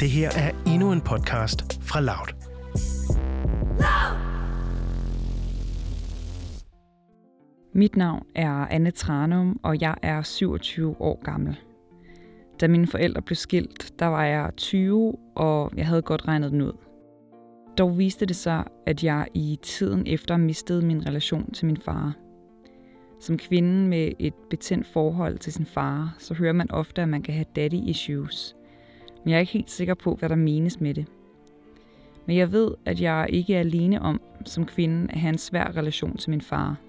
Det her er endnu en podcast fra Loud. Mit navn er Anne Tranum, og jeg er 27 år gammel. Da mine forældre blev skilt, der var jeg 20, og jeg havde godt regnet den ud. Dog viste det sig, at jeg i tiden efter mistede min relation til min far. Som kvinde med et betændt forhold til sin far, så hører man ofte, at man kan have daddy issues. Men jeg er ikke helt sikker på, hvad der menes med det. Men jeg ved, at jeg ikke er alene om, som kvinde, at have en svær relation til min far –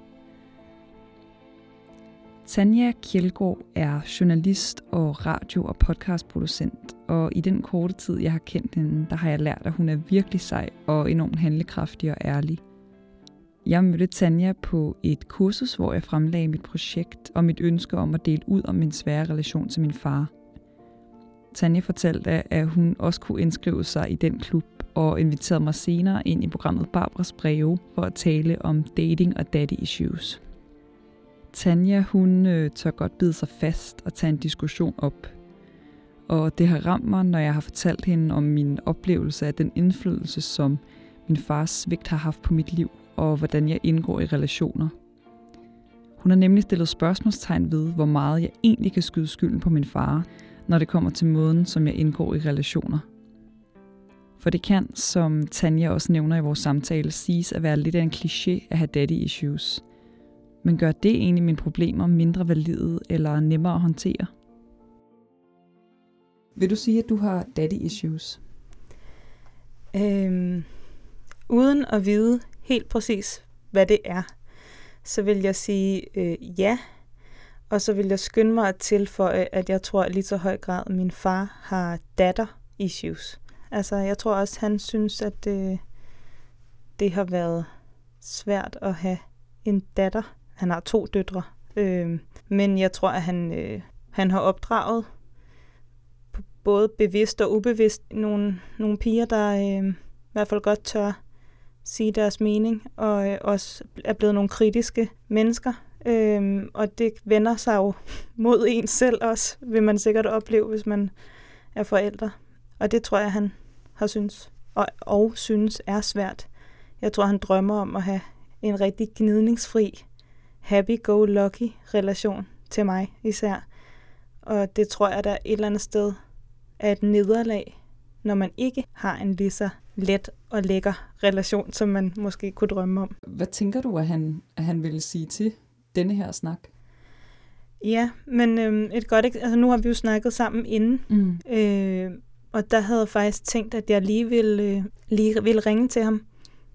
Tanja Kjeldgaard er journalist og radio- og podcastproducent, og i den korte tid, jeg har kendt hende, der har jeg lært, at hun er virkelig sej og enormt handlekraftig og ærlig. Jeg mødte Tanja på et kursus, hvor jeg fremlagde mit projekt og mit ønske om at dele ud om min svære relation til min far. Tanja fortalte, at hun også kunne indskrive sig i den klub og inviterede mig senere ind i programmet Barbaras Breve for at tale om dating og daddy issues. Tanja, hun øh, tør godt bide sig fast og tage en diskussion op. Og det har ramt mig, når jeg har fortalt hende om min oplevelse af den indflydelse, som min fars svigt har haft på mit liv, og hvordan jeg indgår i relationer. Hun har nemlig stillet spørgsmålstegn ved, hvor meget jeg egentlig kan skyde skylden på min far, når det kommer til måden, som jeg indgår i relationer. For det kan, som Tanja også nævner i vores samtale, siges at være lidt af en kliché at have daddy issues – men gør det egentlig mine problemer mindre valide eller nemmere at håndtere? Vil du sige, at du har daddy issues? Øhm, uden at vide helt præcis, hvad det er, så vil jeg sige øh, ja. Og så vil jeg skynde mig at tilføje, at jeg tror at lige så høj grad, at min far har datter issues. Altså, jeg tror også, han synes, at det, det har været svært at have en datter. Han har to døtre. Øh, men jeg tror, at han, øh, han har opdraget både bevidst og ubevidst nogle, nogle piger, der øh, i hvert fald godt tør sige deres mening, og øh, også er blevet nogle kritiske mennesker. Øhm, og det vender sig jo mod en selv også, vil man sikkert opleve, hvis man er forældre. Og det tror jeg, han har synes, og, og synes er svært. Jeg tror, han drømmer om at have en rigtig gnidningsfri happy-go-lucky relation til mig især. Og det tror jeg, der et eller andet sted er et nederlag, når man ikke har en lige så let og lækker relation, som man måske kunne drømme om. Hvad tænker du, at han, at han ville sige til denne her snak? Ja, men øhm, et godt altså nu har vi jo snakket sammen inden, mm. øh, og der havde jeg faktisk tænkt, at jeg lige ville, øh, lige ville ringe til ham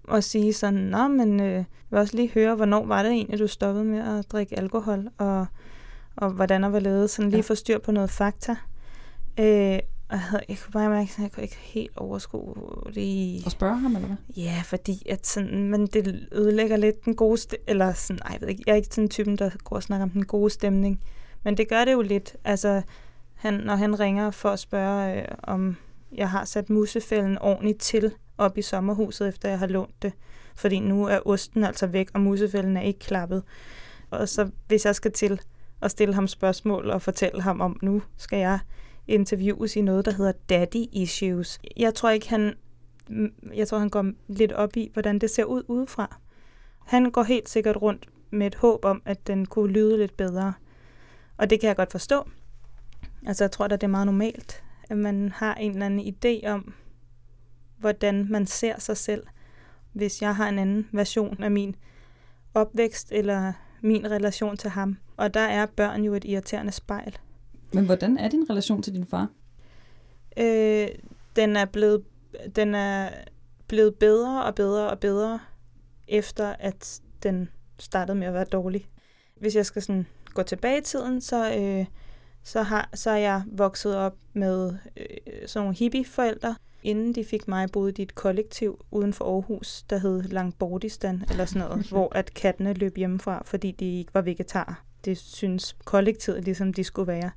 og sige sådan, nå, men øh, jeg vil også lige høre, hvornår var det egentlig, du stoppede med at drikke alkohol, og, og hvordan og hvorledes, sådan lige ja. få styr på noget fakta. Øh, og jeg, havde, jeg kunne bare mærke, at jeg kunne ikke helt overskue det. Og spørge ham, eller hvad? Ja, fordi at sådan, men det ødelægger lidt den gode stemning, eller sådan, ej, jeg ved ikke, jeg er ikke sådan typen, der går og snakker om den gode stemning. Men det gør det jo lidt. Altså, han, når han ringer for at spørge, øh, om jeg har sat musefælden ordentligt til, op i sommerhuset, efter jeg har lånt det. Fordi nu er osten altså væk, og musefælden er ikke klappet. Og så hvis jeg skal til at stille ham spørgsmål og fortælle ham om, nu skal jeg interviews i noget, der hedder daddy issues. Jeg tror ikke, han, mm, jeg tror, han går lidt op i, hvordan det ser ud udefra. Han går helt sikkert rundt med et håb om, at den kunne lyde lidt bedre. Og det kan jeg godt forstå. Altså, jeg tror da, det er meget normalt, at man har en eller anden idé om, hvordan man ser sig selv, hvis jeg har en anden version af min opvækst eller min relation til ham. Og der er børn jo et irriterende spejl. Men hvordan er din relation til din far? Øh, den er blevet den er blevet bedre og bedre og bedre efter at den startede med at være dårlig. Hvis jeg skal sådan gå tilbage i tiden, så øh, så har så er jeg vokset op med øh, sådan nogle hippie-forældre, inden de fik mig, boede de et kollektiv uden for Aarhus, der hed Langbordistan, eller sådan noget, hvor at kattene løb hjemmefra, fordi de ikke var vegetarer. Det synes kollektivet ligesom de skulle være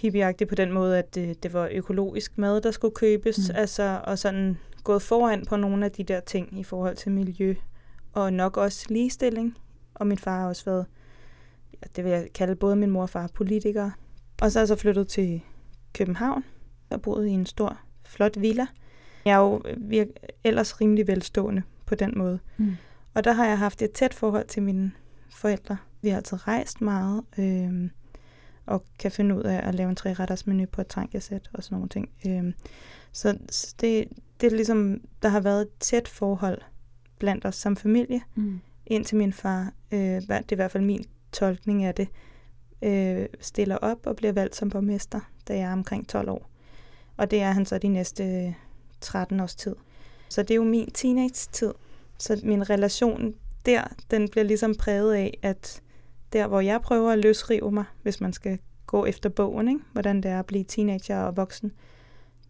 hippieagtigt på den måde, at det, det var økologisk mad, der skulle købes, mm. altså, og sådan gået foran på nogle af de der ting i forhold til miljø, og nok også ligestilling. Og min far har også været, ja, det vil jeg kalde både min mor og far, politikere. Og så er jeg så flyttet til København, og boet i en stor flot villa. Jeg er jo vir- ellers rimelig velstående på den måde. Mm. Og der har jeg haft et tæt forhold til mine forældre. Vi har altid rejst meget, øh, og kan finde ud af at lave en tre-retters menu på et trankesæt og sådan nogle ting. Øh, så det, det er ligesom, der har været et tæt forhold blandt os som familie, Mm. indtil min far, øh, det er i hvert fald min tolkning af det, øh, stiller op og bliver valgt som borgmester, da jeg er omkring 12 år. Og det er han så de næste øh, 13 års tid. Så det er jo min teenage-tid. Så min relation der, den bliver ligesom præget af, at der, hvor jeg prøver at løsrive mig, hvis man skal gå efter bogen, ikke? hvordan det er at blive teenager og voksen,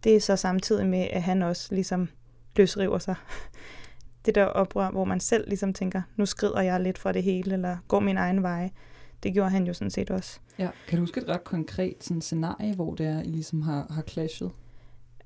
det er så samtidig med, at han også ligesom løsriver sig. Det der oprør, hvor man selv ligesom tænker, nu skrider jeg lidt fra det hele, eller går min egen vej. Det gjorde han jo sådan set også. Ja. Kan du huske et ret konkret sådan, scenarie, hvor det er, I ligesom har, har clashet?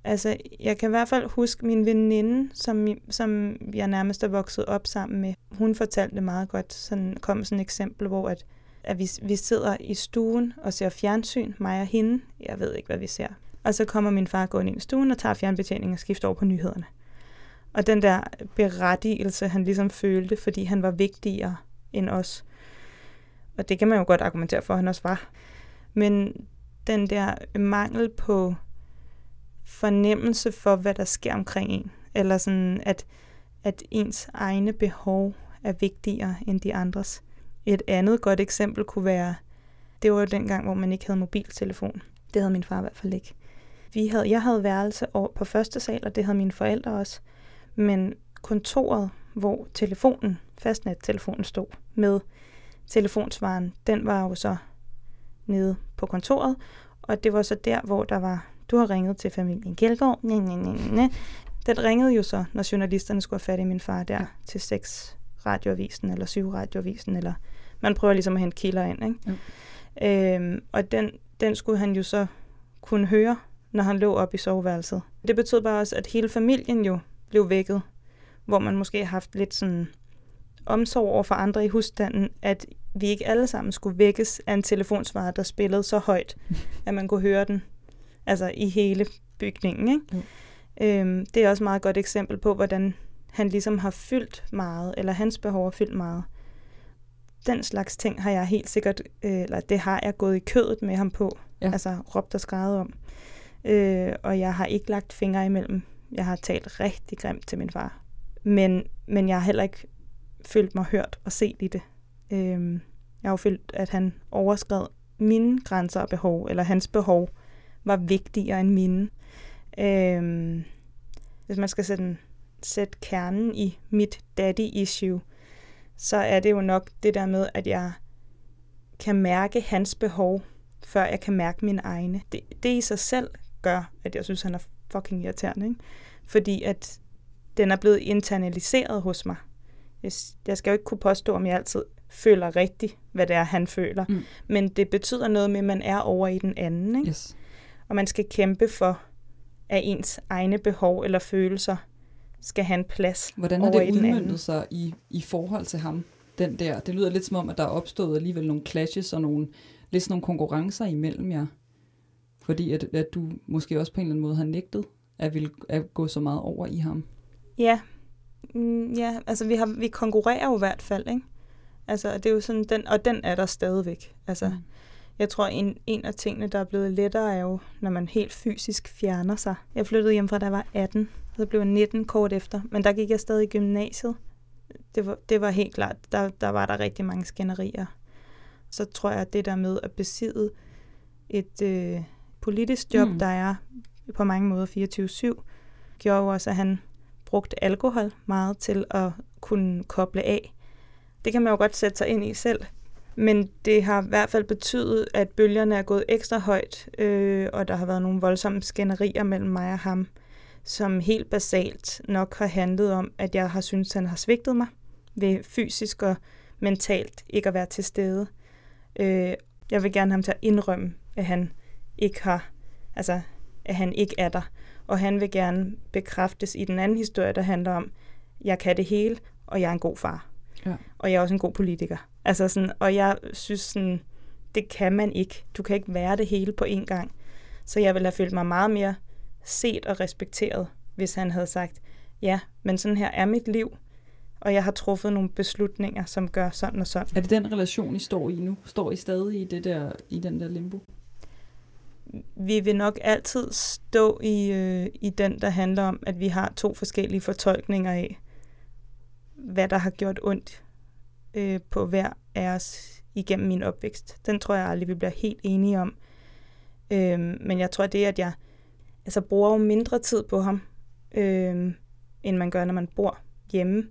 Altså, jeg kan i hvert fald huske min veninde, som, som jeg nærmest er vokset op sammen med. Hun fortalte det meget godt. Sådan kom sådan et eksempel, hvor at, at vi, vi sidder i stuen og ser fjernsyn, mig og hende. Jeg ved ikke, hvad vi ser. Og så kommer min far gående ind i stuen og tager fjernbetjeningen og skifter over på nyhederne. Og den der berettigelse, han ligesom følte, fordi han var vigtigere end os. Og det kan man jo godt argumentere for, at han også var. Men den der mangel på fornemmelse for, hvad der sker omkring en. Eller sådan, at, at ens egne behov er vigtigere end de andres. Et andet godt eksempel kunne være, det var jo dengang, hvor man ikke havde mobiltelefon. Det havde min far i hvert fald ikke. Vi havde, jeg havde værelse over på første sal, og det havde mine forældre også. Men kontoret, hvor telefonen, fastnettelefonen stod med telefonsvaren, den var jo så nede på kontoret, og det var så der, hvor der var, du har ringet til familien Kjeldgaard, næ, næ, næ, næ. Den ringede jo så, når journalisterne skulle have fat i min far der, ja. til 6 radioavisen, eller 7 radioavisen, eller man prøver ligesom at hente kilder ind, ikke? Jo. Øhm, og den, den skulle han jo så kunne høre, når han lå op i soveværelset. Det betød bare også, at hele familien jo blev vækket, hvor man måske har haft lidt sådan omsorg over for andre i husstanden, at vi ikke alle sammen skulle vækkes af en telefonsvarer, der spillede så højt, at man kunne høre den altså i hele bygningen. Ikke? Øhm, det er også et meget godt eksempel på, hvordan han ligesom har fyldt meget, eller hans behov har fyldt meget. Den slags ting har jeg helt sikkert, øh, eller det har jeg gået i kødet med ham på, Ja. altså råbt og skrevet om. Øh, og jeg har ikke lagt fingre imellem. Jeg har talt rigtig grimt til min far. Men, men jeg har heller ikke følt mig hørt og set i det. Øh, jeg har jo følt, at han overskred mine grænser og behov, eller hans behov var vigtigere end mine. Øh, hvis man skal sætte, sætte kernen i mit daddy-issue, så er det jo nok det der med, at jeg kan mærke hans behov, før jeg kan mærke mine egne. Det, det i sig selv gør, at jeg synes, han er fucking irriterende. Ikke? Fordi at den er blevet internaliseret hos mig. Jeg, jeg skal jo ikke kunne påstå, om jeg altid føler rigtigt, hvad det er, han føler. Mm. Men det betyder noget med, at man er over i den anden. Ikke? Yes. Og man skal kæmpe for, at ens egne behov eller følelser skal have en plads Hvordan har det udmyndtet sig i, i forhold til ham? Den der, det lyder lidt som om, at der er opstået alligevel nogle clashes og nogle, lidt sådan nogle konkurrencer imellem jer. Fordi at, at du måske også på en eller anden måde har nægtet at, vil, at gå så meget over i ham. Ja, mm, ja altså vi, har, vi konkurrerer jo i hvert fald, ikke? Altså, det er jo sådan, den, og den er der stadigvæk. Altså, Mm. Jeg tror, en, en af tingene, der er blevet lettere, er jo, når man helt fysisk fjerner sig. Jeg flyttede hjem fra, da jeg var 18, så blev jeg 19 kort efter, men der gik jeg stadig i gymnasiet. Det var, det var helt klart, der, der var der rigtig mange skænderier. Så tror jeg, at det der med at besidde et øh, politisk job, mm. der er på mange måder 24-7, gjorde jo også, at han brugte alkohol meget til at kunne koble af. Det kan man jo godt sætte sig ind i selv. Men det har i hvert fald betydet, at bølgerne er gået ekstra højt, øh, og der har været nogle voldsomme skænderier mellem mig og ham, som helt basalt nok har handlet om, at jeg har syntes, han har svigtet mig ved fysisk og mentalt ikke at være til stede. Øh, jeg vil gerne have ham til at indrømme, at han ikke har, altså, at han ikke er der. Og han vil gerne bekræftes i den anden historie, der handler om, jeg kan det hele, og jeg er en god far. Ja. Og jeg er også en god politiker. Altså sådan, og jeg synes sådan, det kan man ikke. Du kan ikke være det hele på én gang. Så jeg ville have følt mig meget mere set og respekteret, hvis han havde sagt, ja, men sådan her er mit liv, og jeg har truffet nogle beslutninger, som gør sådan og sådan. Er det den relation, I står i nu? Står I stadig i, det der, i den der limbo? Vi vil nok altid stå i, øh, i den, der handler om, at vi har to forskellige fortolkninger af, hvad der har gjort ondt øh, på hver af os igennem min opvækst. Den tror jeg aldrig, vi bliver helt enige om. Øh, men jeg tror, det at jeg altså, bruger jo mindre tid på ham, øh, end man gør, når man bor hjemme.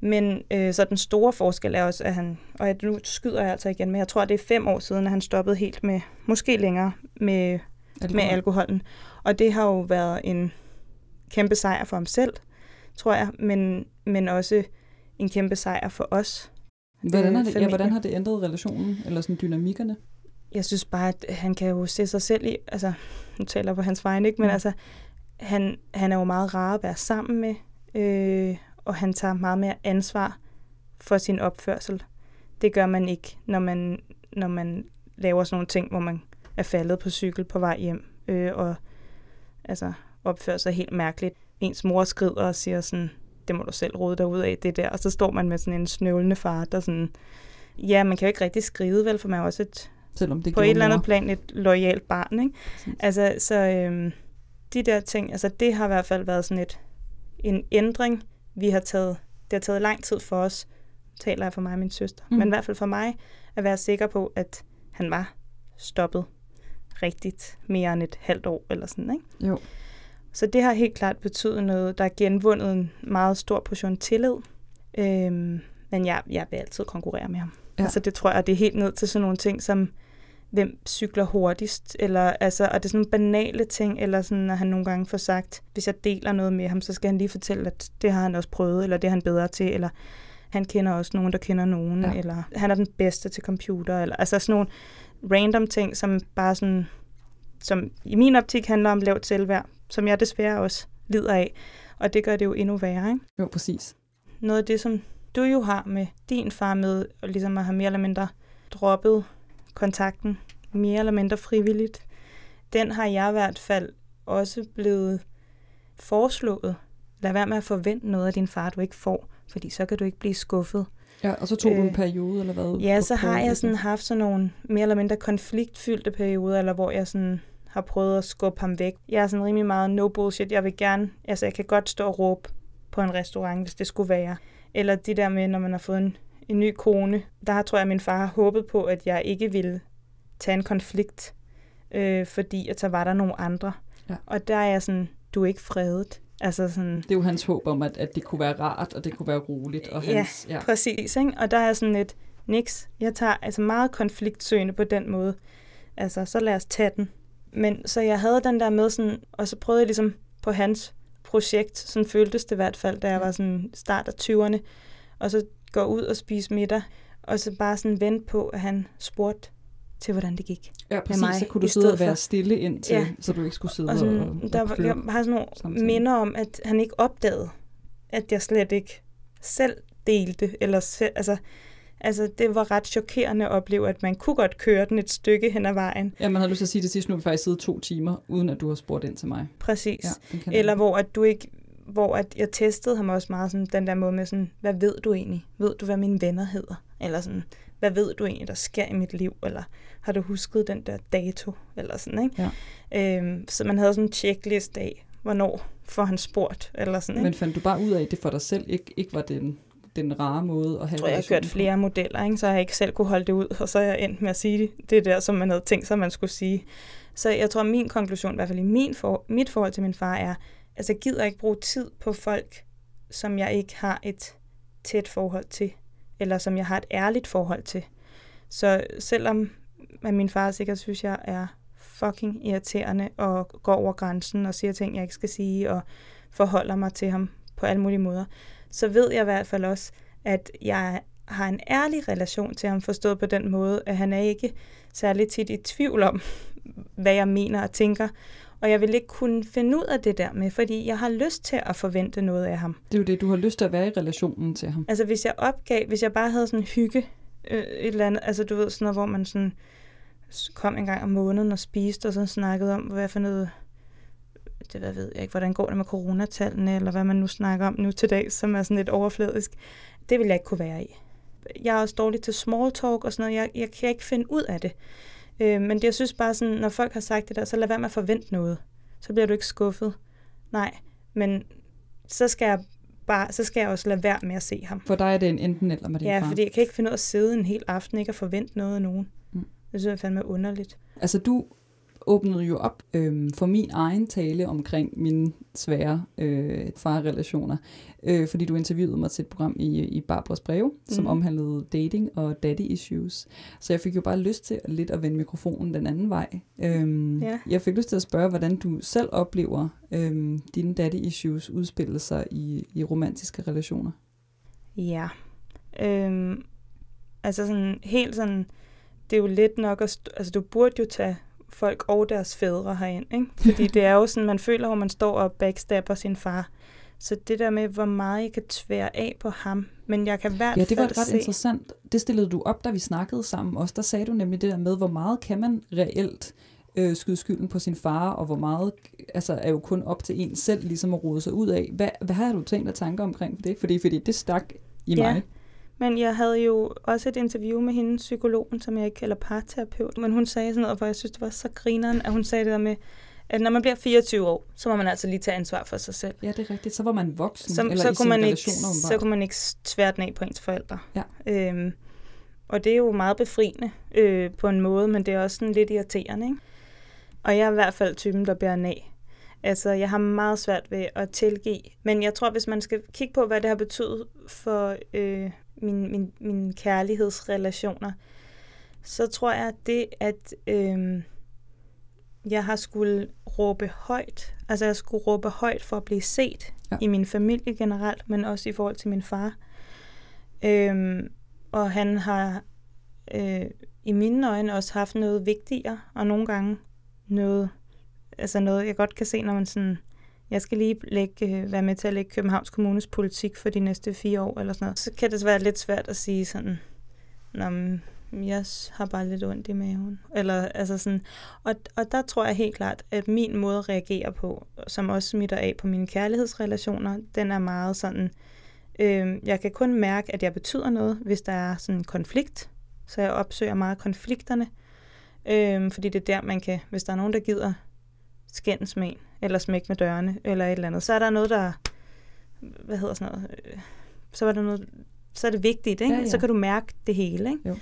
Men øh, så den store forskel er også, at han, og jeg, nu skyder jeg altså igen, men jeg tror, det er fem år siden, at han stoppede helt med, måske længere, med, Alkohol. med alkoholen. Og det har jo været en kæmpe sejr for ham selv, tror jeg, men, men også en kæmpe sejr for os. Hvordan har, det, ja, hvordan har det ændret relationen, eller sådan dynamikkerne? Jeg synes bare, at han kan jo se sig selv i, altså, nu taler jeg på hans vegne, ikke? men mm. altså, han, han er jo meget rar at være sammen med, øh, og han tager meget mere ansvar for sin opførsel. Det gør man ikke, når man, når man laver sådan nogle ting, hvor man er faldet på cykel på vej hjem, øh, og altså, opfører sig helt mærkeligt. Ens mor skrider og siger sådan, det må du selv rode dig ud af, det der. Og så står man med sådan en snøvlende far, der sådan, ja, man kan jo ikke rigtig skride, vel, for man er også et, Selvom det på et eller andet plan et lojalt barn, ikke? Præcis. Altså, så øhm, de der ting, altså det har i hvert fald været sådan et, en ændring, vi har taget, det har taget lang tid for os, taler jeg for mig og min søster, mm. men i hvert fald for mig, at være sikker på, at han var stoppet rigtigt mere end et halvt år eller sådan, ikke? Jo. Så det har helt klart betydet noget. Der er genvundet en meget stor portion tillid. Øhm, men jeg, jeg vil altid konkurrere med ham. Ja. Altså det tror jeg, det er helt ned til sådan nogle ting, som hvem cykler hurtigst, eller altså, og det er sådan nogle banale ting, eller sådan, når han nogle gange får sagt, hvis jeg deler noget med ham, så skal han lige fortælle, at det har han også prøvet, eller det er han bedre til, eller han kender også nogen, der kender nogen, ja. eller han er den bedste til computer, eller altså sådan nogle random ting, som bare sådan, som i min optik handler om lavt selvværd, som jeg desværre også lider af, og det gør det jo endnu værre, ikke? Jo, præcis. Noget af det, som du jo har med din far med, og ligesom at have mere eller mindre droppet kontakten mere eller mindre frivilligt, den har jeg i hvert fald også blevet foreslået. Lad være med at forvente noget af din far, du ikke får, fordi så kan du ikke blive skuffet. Ja, og så tog du en øh, periode, eller hvad? Ja, så har jeg sådan haft sådan nogle mere eller mindre konfliktfyldte perioder, eller hvor jeg sådan har prøvet at skubbe ham væk. Jeg er sådan rimelig meget no bullshit. Jeg vil gerne, altså jeg kan godt stå og råbe på en restaurant, hvis det skulle være. Eller det der med, når man har fået en en ny kone, der tror jeg, at min far har håbet på, at jeg ikke ville tage en konflikt, øh, fordi at så var der nogle andre. Ja. Og der er jeg sådan, du er ikke fredet. Altså sådan, det er jo hans håb om, at, at det kunne være rart, og det kunne være roligt. Og hans, ja, ja, præcis. Ikke? Og der er sådan lidt, niks, jeg tager altså meget konfliktsøgende på den måde. Altså, så lad os tage den. Men så jeg havde den der med sådan, og så prøvede jeg ligesom på hans projekt, sådan føltes det i hvert fald, da jeg var sådan start af 20'erne, og så gå ud og spise middag, og så bare sådan vente på, at han spurgte til, hvordan det gik. Ja, præcis. Mig, så kunne du sidde og være stille indtil, ja. så du ikke skulle sidde og, sådan, og, og der, Jeg har sådan nogle samtidig. minder om, at han ikke opdagede, at jeg slet ikke selv delte, eller selv, altså, altså det var ret chokerende at opleve, at man kunne godt køre den et stykke hen ad vejen. Ja, man havde lyst til at sige det sidste, nu vi faktisk siddet to timer, uden at du har spurgt ind til mig. Præcis. Ja, eller hvor at du ikke hvor at jeg testede ham også meget sådan, den der måde med sådan, hvad ved du egentlig? Ved du, hvad mine venner hedder? Eller sådan, hvad ved du egentlig, der sker i mit liv? Eller har du husket den der dato? Eller sådan, ikke? Ja. Øhm, så man havde sådan en checklist af, hvornår får han spurgt? Eller sådan, ikke? Men fandt du bare ud af, at det for dig selv ikke, ikke var den, den rare måde at have Jeg tror, jeg har gjort flere modeller, ikke? så har jeg ikke selv kunne holde det ud, og så er jeg endt med at sige det, det der, som man havde tænkt sig, man skulle sige. Så jeg tror, min konklusion, i hvert fald i min for, mit forhold til min far, er, altså jeg gider ikke bruge tid på folk, som jeg ikke har et tæt forhold til, eller som jeg har et ærligt forhold til. Så selvom at min far sikkert synes, jeg er fucking irriterende og går over grænsen og siger ting, jeg ikke skal sige, og forholder mig til ham på alle mulige måder, så ved jeg i hvert fald også, at jeg har en ærlig relation til ham, forstået på den måde, at han er ikke særlig tit i tvivl om, hvad jeg mener og tænker, og jeg vil ikke kunne finde ud af det der med, fordi jeg har lyst til at forvente noget af ham. Det er jo det, du har lyst til at være i relationen til ham. Altså hvis jeg opgav, hvis jeg bare havde sådan hygge, øh, et eller andet, altså du ved sådan noget, hvor man sådan kom en gang om måneden og spiste, og så snakkede om, hvad for noget det hvad ved jeg ikke, hvordan går det med coronatallene, eller hvad man nu snakker om nu til dag, som er sådan lidt overfladisk. Det vil jeg ikke kunne være i. Jeg er også dårlig til small talk og sådan noget. Jeg, jeg kan ikke finde ud af det. Øh, men det, jeg synes bare sådan, når folk har sagt det der, så lad være med at forvente noget. Så bliver du ikke skuffet. Nej, men så skal jeg bare, så skal jeg også lade være med at se ham. For dig er det en enten eller med din ja, far? fordi jeg kan ikke finde ud af at sidde en hel aften ikke at forvente noget af nogen. Mm. Det synes jeg fandme underligt. Altså du åbnede jo op øh, for min egen tale omkring mine svære øh, farrelationer, øh, fordi du interviewede mig til et program i, i Barbaras breve, som mm. omhandlede dating og daddy issues. Så jeg fik jo bare lyst til lidt at vende mikrofonen den anden vej. Øh, ja. Jeg fik lyst til at spørge, hvordan du selv oplever øh, dine daddy issues udspille sig i, i romantiske relationer. Ja, øh, altså sådan helt sådan, det er jo lidt nok at, altså du burde jo tage folk og deres fædre herind. Ikke? Fordi det er jo sådan, man føler, at man står og backstabber sin far. Så det der med, hvor meget jeg kan tvære af på ham, men jeg kan hvert Ja, det var ret se... interessant. Det stillede du op, da vi snakkede sammen også. Der sagde du nemlig det der med, hvor meget kan man reelt øh, skyde skylden på sin far, og hvor meget altså, er jo kun op til en selv ligesom at rode sig ud af. Hvad, hvad har du tænkt dig tanker omkring det? Fordi, fordi det stak i ja. mig. Men jeg havde jo også et interview med hende, psykologen, som jeg ikke kalder parterapeut. Men hun sagde sådan noget, hvor jeg synes, det var så grineren, at hun sagde det der med, at når man bliver 24 år, så må man altså lige tage ansvar for sig selv. Ja, det er rigtigt. Så var man voksen, så, eller så i kunne man ikke, Så kunne man ikke tvære den af på ens forældre. Ja. Øhm, og det er jo meget befriende øh, på en måde, men det er også sådan lidt irriterende. Ikke? Og jeg er i hvert fald typen, der bærer af. Altså, jeg har meget svært ved at tilgive. Men jeg tror, hvis man skal kigge på, hvad det har betydet for øh, mine, min, min kærlighedsrelationer, så tror jeg, at det, at øh, jeg har skulle råbe højt, altså jeg skulle råbe højt for at blive set ja. i min familie generelt, men også i forhold til min far. Øh, og han har øh, i mine øjne også haft noget vigtigere, og nogle gange noget, altså noget, jeg godt kan se, når man sådan jeg skal lige lægge, øh, være med til at lægge Københavns Kommunes politik for de næste fire år, eller sådan noget. Så kan det være lidt svært at sige sådan, Nå, jeg har bare lidt ondt i maven. Eller, altså sådan, og, og der tror jeg helt klart, at min måde at reagere på, som også smitter af på mine kærlighedsrelationer, den er meget sådan, øh, jeg kan kun mærke, at jeg betyder noget, hvis der er sådan en konflikt. Så jeg opsøger meget konflikterne, øh, fordi det er der, man kan, hvis der er nogen, der gider skændes med en, eller smæk med dørene, eller et eller andet. Så er der noget, der, hvad hedder sådan noget, øh, så er der noget, så er det vigtigt, ikke? Ja, ja. Så kan du mærke det hele, ikke? Jo.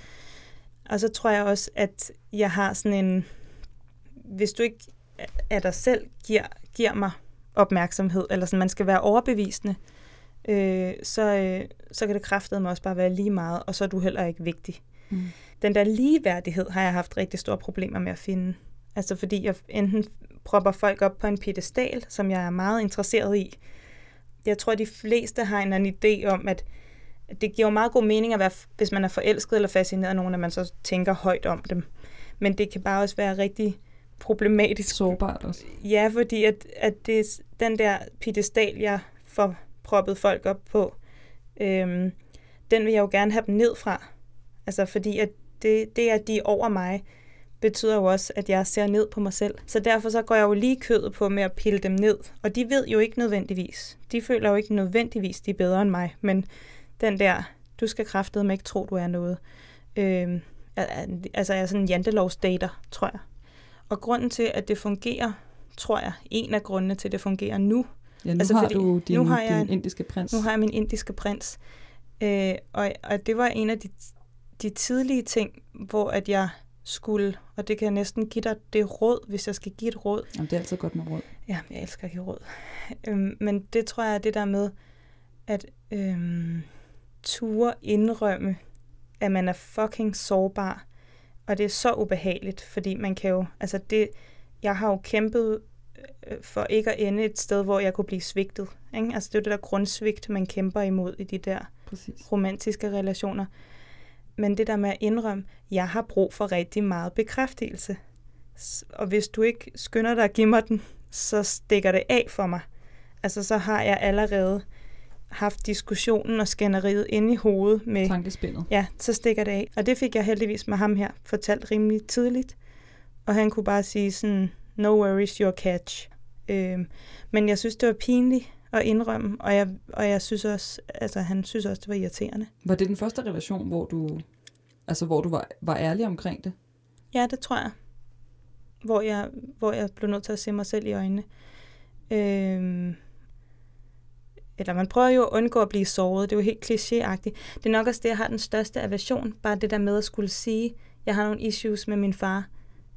Og så tror jeg også, at jeg har sådan en, hvis du ikke af dig selv giver, giver mig opmærksomhed, eller sådan, man skal være overbevisende, øh, så, øh, så kan det kraftede mig også bare være lige meget, og så er du heller ikke vigtig. Mm. Den der ligeværdighed har jeg haft rigtig store problemer med at finde. Altså fordi jeg enten propper folk op på en pedestal, som jeg er meget interesseret i. Jeg tror, at de fleste har en anden idé om, at det giver meget god mening, at være, hvis man er forelsket eller fascineret af nogen, at man så tænker højt om dem. Men det kan bare også være rigtig problematisk. Sårbart også. Ja, fordi at, at det, den der pedestal, jeg får proppet folk op på, øhm, den vil jeg jo gerne have dem ned fra. Altså fordi at det, det, at de er over mig, betyder jo også, at jeg ser ned på mig selv. Så derfor så går jeg jo lige kødet på med at pille dem ned. Og de ved jo ikke nødvendigvis. De føler jo ikke nødvendigvis, de er bedre end mig. Men den der, du skal med ikke tro, du er noget. Øh, altså jeg er sådan en jantelovsdater, tror jeg. Og grunden til, at det fungerer, tror jeg, en af grundene til, at det fungerer nu. Ja, nu altså, har fordi, du din, nu har jeg, din indiske prins. Nu har jeg min indiske prins. Øh, og, og det var en af de, de tidlige ting, hvor at jeg skulle, og det kan jeg næsten give dig det råd, hvis jeg skal give et råd. Jamen, det er altid godt med råd. Ja, jeg elsker at give råd. Øhm, men det tror jeg er det der med, at øhm, ture indrømme, at man er fucking sårbar. Og det er så ubehageligt, fordi man kan jo, altså det, jeg har jo kæmpet øh, for ikke at ende et sted, hvor jeg kunne blive svigtet. Ikke? Altså det er jo det der grundsvigt, man kæmper imod i de der Præcis. romantiske relationer men det der med at indrømme, jeg har brug for rigtig meget bekræftelse. Og hvis du ikke skynder dig at give mig den, så stikker det af for mig. Altså så har jeg allerede haft diskussionen og skænderiet inde i hovedet med... Tankespillet. Ja, så stikker det af. Og det fik jeg heldigvis med ham her fortalt rimelig tidligt. Og han kunne bare sige sådan, no worries, your catch. Øh, men jeg synes, det var pinligt at indrømme, og jeg, og jeg synes også, altså han synes også, det var irriterende. Var det den første relation, hvor du, altså hvor du var, var ærlig omkring det? Ja, det tror jeg. Hvor jeg, hvor jeg blev nødt til at se mig selv i øjnene. Øh, eller man prøver jo at undgå at blive såret. Det er jo helt klichéagtigt. Det er nok også det, jeg har den største aversion. Bare det der med at skulle sige, jeg har nogle issues med min far.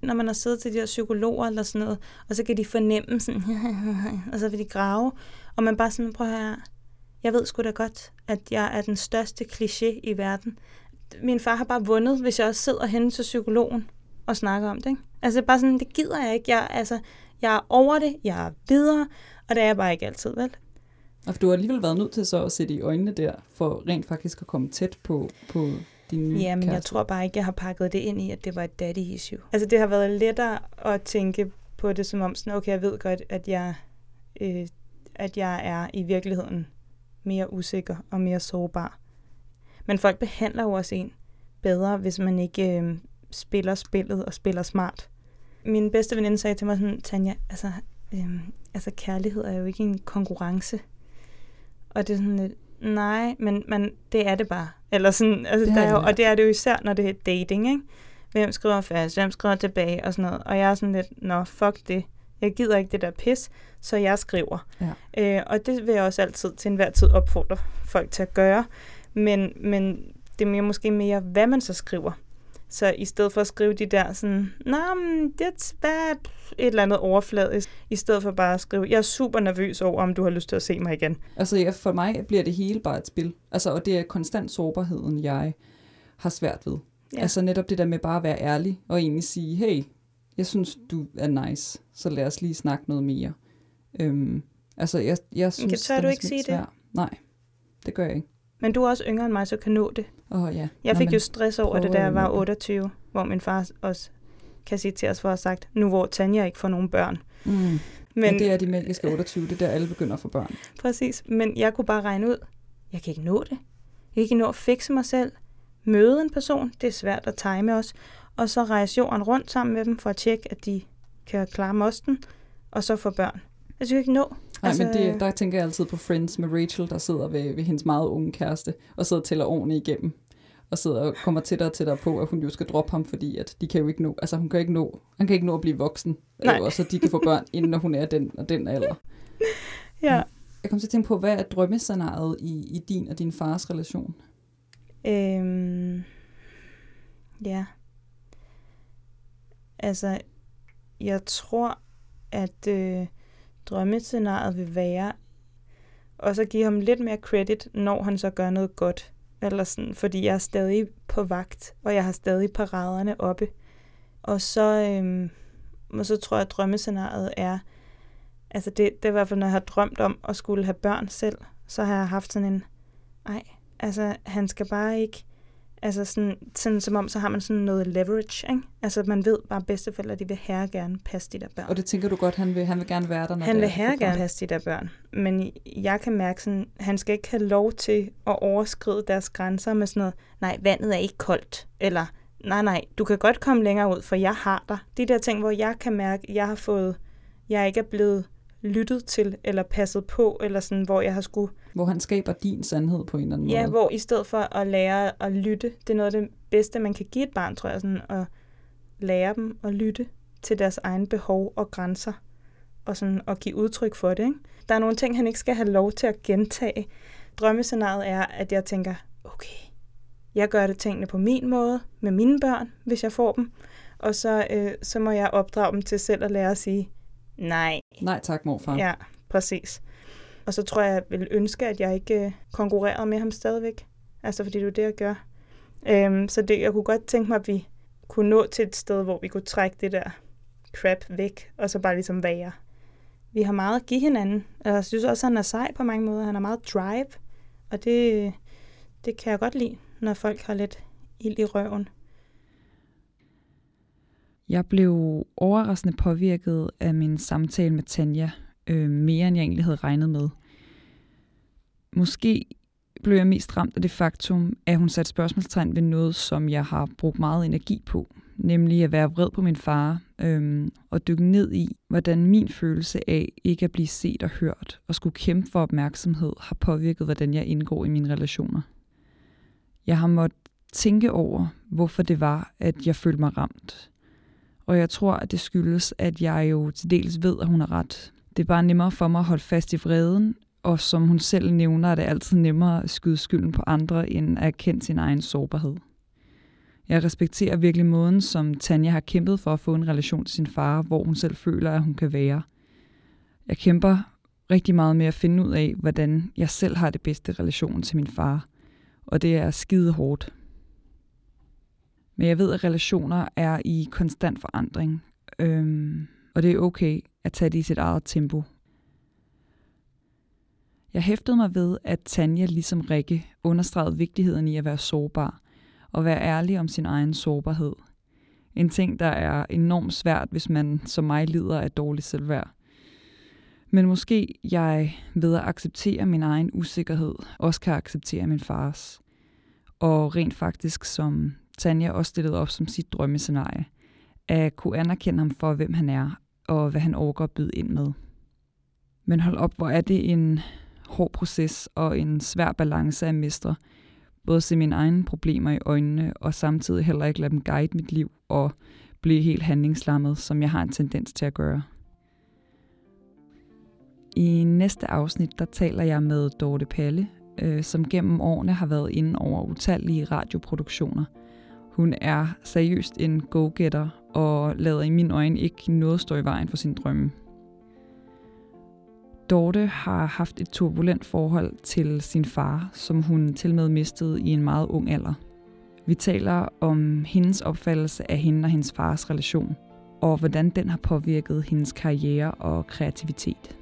Når man har siddet til de her psykologer eller sådan noget, og så kan de fornemme sådan, og så vil de grave. Og man bare sådan, prøv her, jeg ved sgu da godt, at jeg er den største kliché i verden. Min far har bare vundet, hvis jeg også sidder henne til psykologen og snakker om det. Ikke? Altså bare sådan, det gider jeg ikke. Jeg, altså, jeg er over det, jeg er videre, og det er jeg bare ikke altid, vel? Og du har alligevel været nødt til så at sætte i øjnene der, for rent faktisk at komme tæt på, på din Jamen, kæreste. jeg tror bare ikke, jeg har pakket det ind i, at det var et daddy issue. Altså, det har været lettere at tænke på det som om sådan, okay, jeg ved godt, at jeg, øh, at jeg er i virkeligheden mere usikker og mere sårbar. Men folk behandler jo også en bedre, hvis man ikke øh, spiller spillet og spiller smart. Min bedste veninde sagde til mig sådan, Tanja, altså, øh, altså kærlighed er jo ikke en konkurrence. Og det er sådan lidt, nej, men, men det er det bare. Eller sådan, altså, Det der er jo, og det er det jo især, når det er dating, ikke? Hvem skriver først, hvem skriver tilbage og sådan noget. Og jeg er sådan lidt, nå, fuck det. Jeg gider ikke det der pis, så jeg skriver. Ja. Øh, og det vil jeg også altid til enhver tid opfordre folk til at gøre. Men, men det er mere, måske mere, hvad man så skriver. Så i stedet for at skrive de der sådan, nej, det er hvad, et eller andet overfladisk, i stedet for bare at skrive, jeg er super nervøs over, om du har lyst til at se mig igen. Altså ja, for mig bliver det hele bare et spil. Altså, og det er konstant sårbarheden, jeg har svært ved. Ja. Altså netop det der med bare at være ærlig og egentlig sige, hey, jeg synes, du er nice, så lad os lige snakke noget mere. Øhm, altså, jeg, jeg synes, tør den du er ikke sige det? svær. Nej, det gør jeg ikke. Men du er også yngre end mig, så kan nå det. Åh oh, ja. Jeg Nå, fik men- jo stress over det, da jeg var nu. 28, hvor min far også kan citeres for at have sagt, nu hvor Tanja ikke får nogen børn. Mm. Men, Men det er de magiske 28, det er der alle begynder at få børn. Præcis, men jeg kunne bare regne ud, jeg kan ikke nå det. Jeg kan ikke nå at fikse mig selv. Møde en person, det er svært at time også. Og så rejse jorden rundt sammen med dem for at tjekke, at de kan klare mosten, og så få børn. Jeg synes ikke nå. Nej, altså, men øh, det, der tænker jeg altid på Friends med Rachel, der sidder ved, ved hendes meget unge kæreste, og sidder og tæller ordentligt igennem, og sidder og kommer tættere og tættere på, at hun jo skal droppe ham, fordi at de kan jo ikke nå, altså hun kan ikke nå, han kan ikke nå at blive voksen, Nej. øh, og så de kan få børn, inden når hun er den og den alder. Ja. Jeg kom til at tænke på, hvad er drømmescenariet i, i din og din fars relation? Øhm, ja. Altså, jeg tror, at øh, drømmescenariet vil være og så give ham lidt mere credit, når han så gør noget godt. Eller sådan, fordi jeg er stadig på vagt, og jeg har stadig paraderne oppe. Og så, øhm, og så tror jeg, at drømmescenariet er, altså det, det er i hvert fald, når jeg har drømt om at skulle have børn selv, så har jeg haft sådan en, ej, altså han skal bare ikke, altså sådan, sådan som om, så har man sådan noget leverage, ikke? Altså man ved bare, at bedsteforældre, de vil her gerne passe de der børn. Og det tænker du godt, han vil, han vil gerne være der, når Han det vil er her for gerne passe de der børn, men jeg kan mærke sådan, han skal ikke have lov til at overskride deres grænser med sådan noget, nej, vandet er ikke koldt, eller nej, nej, du kan godt komme længere ud, for jeg har dig. De der ting, hvor jeg kan mærke, at jeg har fået, jeg ikke er blevet lyttet til, eller passet på, eller sådan, hvor jeg har skulle, Hvor han skaber din sandhed på en eller anden ja, måde. hvor i stedet for at lære at lytte, det er noget af det bedste, man kan give et barn, tror jeg, sådan, at lære dem at lytte til deres egne behov og grænser, og sådan at give udtryk for det. Ikke? Der er nogle ting, han ikke skal have lov til at gentage. Drømmescenariet er, at jeg tænker, okay, jeg gør det tingene på min måde, med mine børn, hvis jeg får dem, og så, øh, så må jeg opdrage dem til selv at lære at sige, nej, Nej tak, morfar. Ja, præcis. Og så tror jeg, jeg vil ønske, at jeg ikke øh, konkurrerede med ham stadigvæk. Altså, fordi det er det, jeg gør. Øhm, så det, jeg kunne godt tænke mig, at vi kunne nå til et sted, hvor vi kunne trække det der crap væk, og så bare ligesom være. Vi har meget at give hinanden, og jeg synes også, at han er sej på mange måder. Han har meget drive, og det, det kan jeg godt lide, når folk har lidt ild i røven. Jeg blev overraskende påvirket af min samtale med Tanja, øh, mere end jeg egentlig havde regnet med. Måske blev jeg mest ramt af det faktum, at hun satte spørgsmålstegn ved noget, som jeg har brugt meget energi på, nemlig at være vred på min far øhm, og dykke ned i, hvordan min følelse af ikke at blive set og hørt og skulle kæmpe for opmærksomhed har påvirket, hvordan jeg indgår i mine relationer. Jeg har måttet tænke over, hvorfor det var, at jeg følte mig ramt. Og jeg tror, at det skyldes, at jeg jo til dels ved, at hun har ret. Det er bare nemmere for mig at holde fast i vreden, og som hun selv nævner, er det altid nemmere at skyde skylden på andre, end at erkende sin egen sårbarhed. Jeg respekterer virkelig måden, som Tanja har kæmpet for at få en relation til sin far, hvor hun selv føler, at hun kan være. Jeg kæmper rigtig meget med at finde ud af, hvordan jeg selv har det bedste relation til min far. Og det er skide hårdt. Men jeg ved, at relationer er i konstant forandring. Øhm, og det er okay at tage det i sit eget tempo. Jeg hæftede mig ved, at Tanja ligesom Rikke understregede vigtigheden i at være sårbar og være ærlig om sin egen sårbarhed. En ting, der er enormt svært, hvis man som mig lider af dårlig selvværd. Men måske jeg ved at acceptere min egen usikkerhed, også kan acceptere min fars. Og rent faktisk, som Tanja også stillede op som sit drømmescenarie, at kunne anerkende ham for, hvem han er, og hvad han overgår at byde ind med. Men hold op, hvor er det en hård proces og en svær balance at mestre. Både se mine egne problemer i øjnene, og samtidig heller ikke lade dem guide mit liv og blive helt handlingslammet, som jeg har en tendens til at gøre. I næste afsnit, der taler jeg med Dorte Palle, øh, som gennem årene har været inde over utallige radioproduktioner. Hun er seriøst en go-getter og lader i min øjne ikke noget stå i vejen for sin drømme. Dorte har haft et turbulent forhold til sin far, som hun til med mistede i en meget ung alder. Vi taler om hendes opfattelse af hende og hendes fars relation, og hvordan den har påvirket hendes karriere og kreativitet.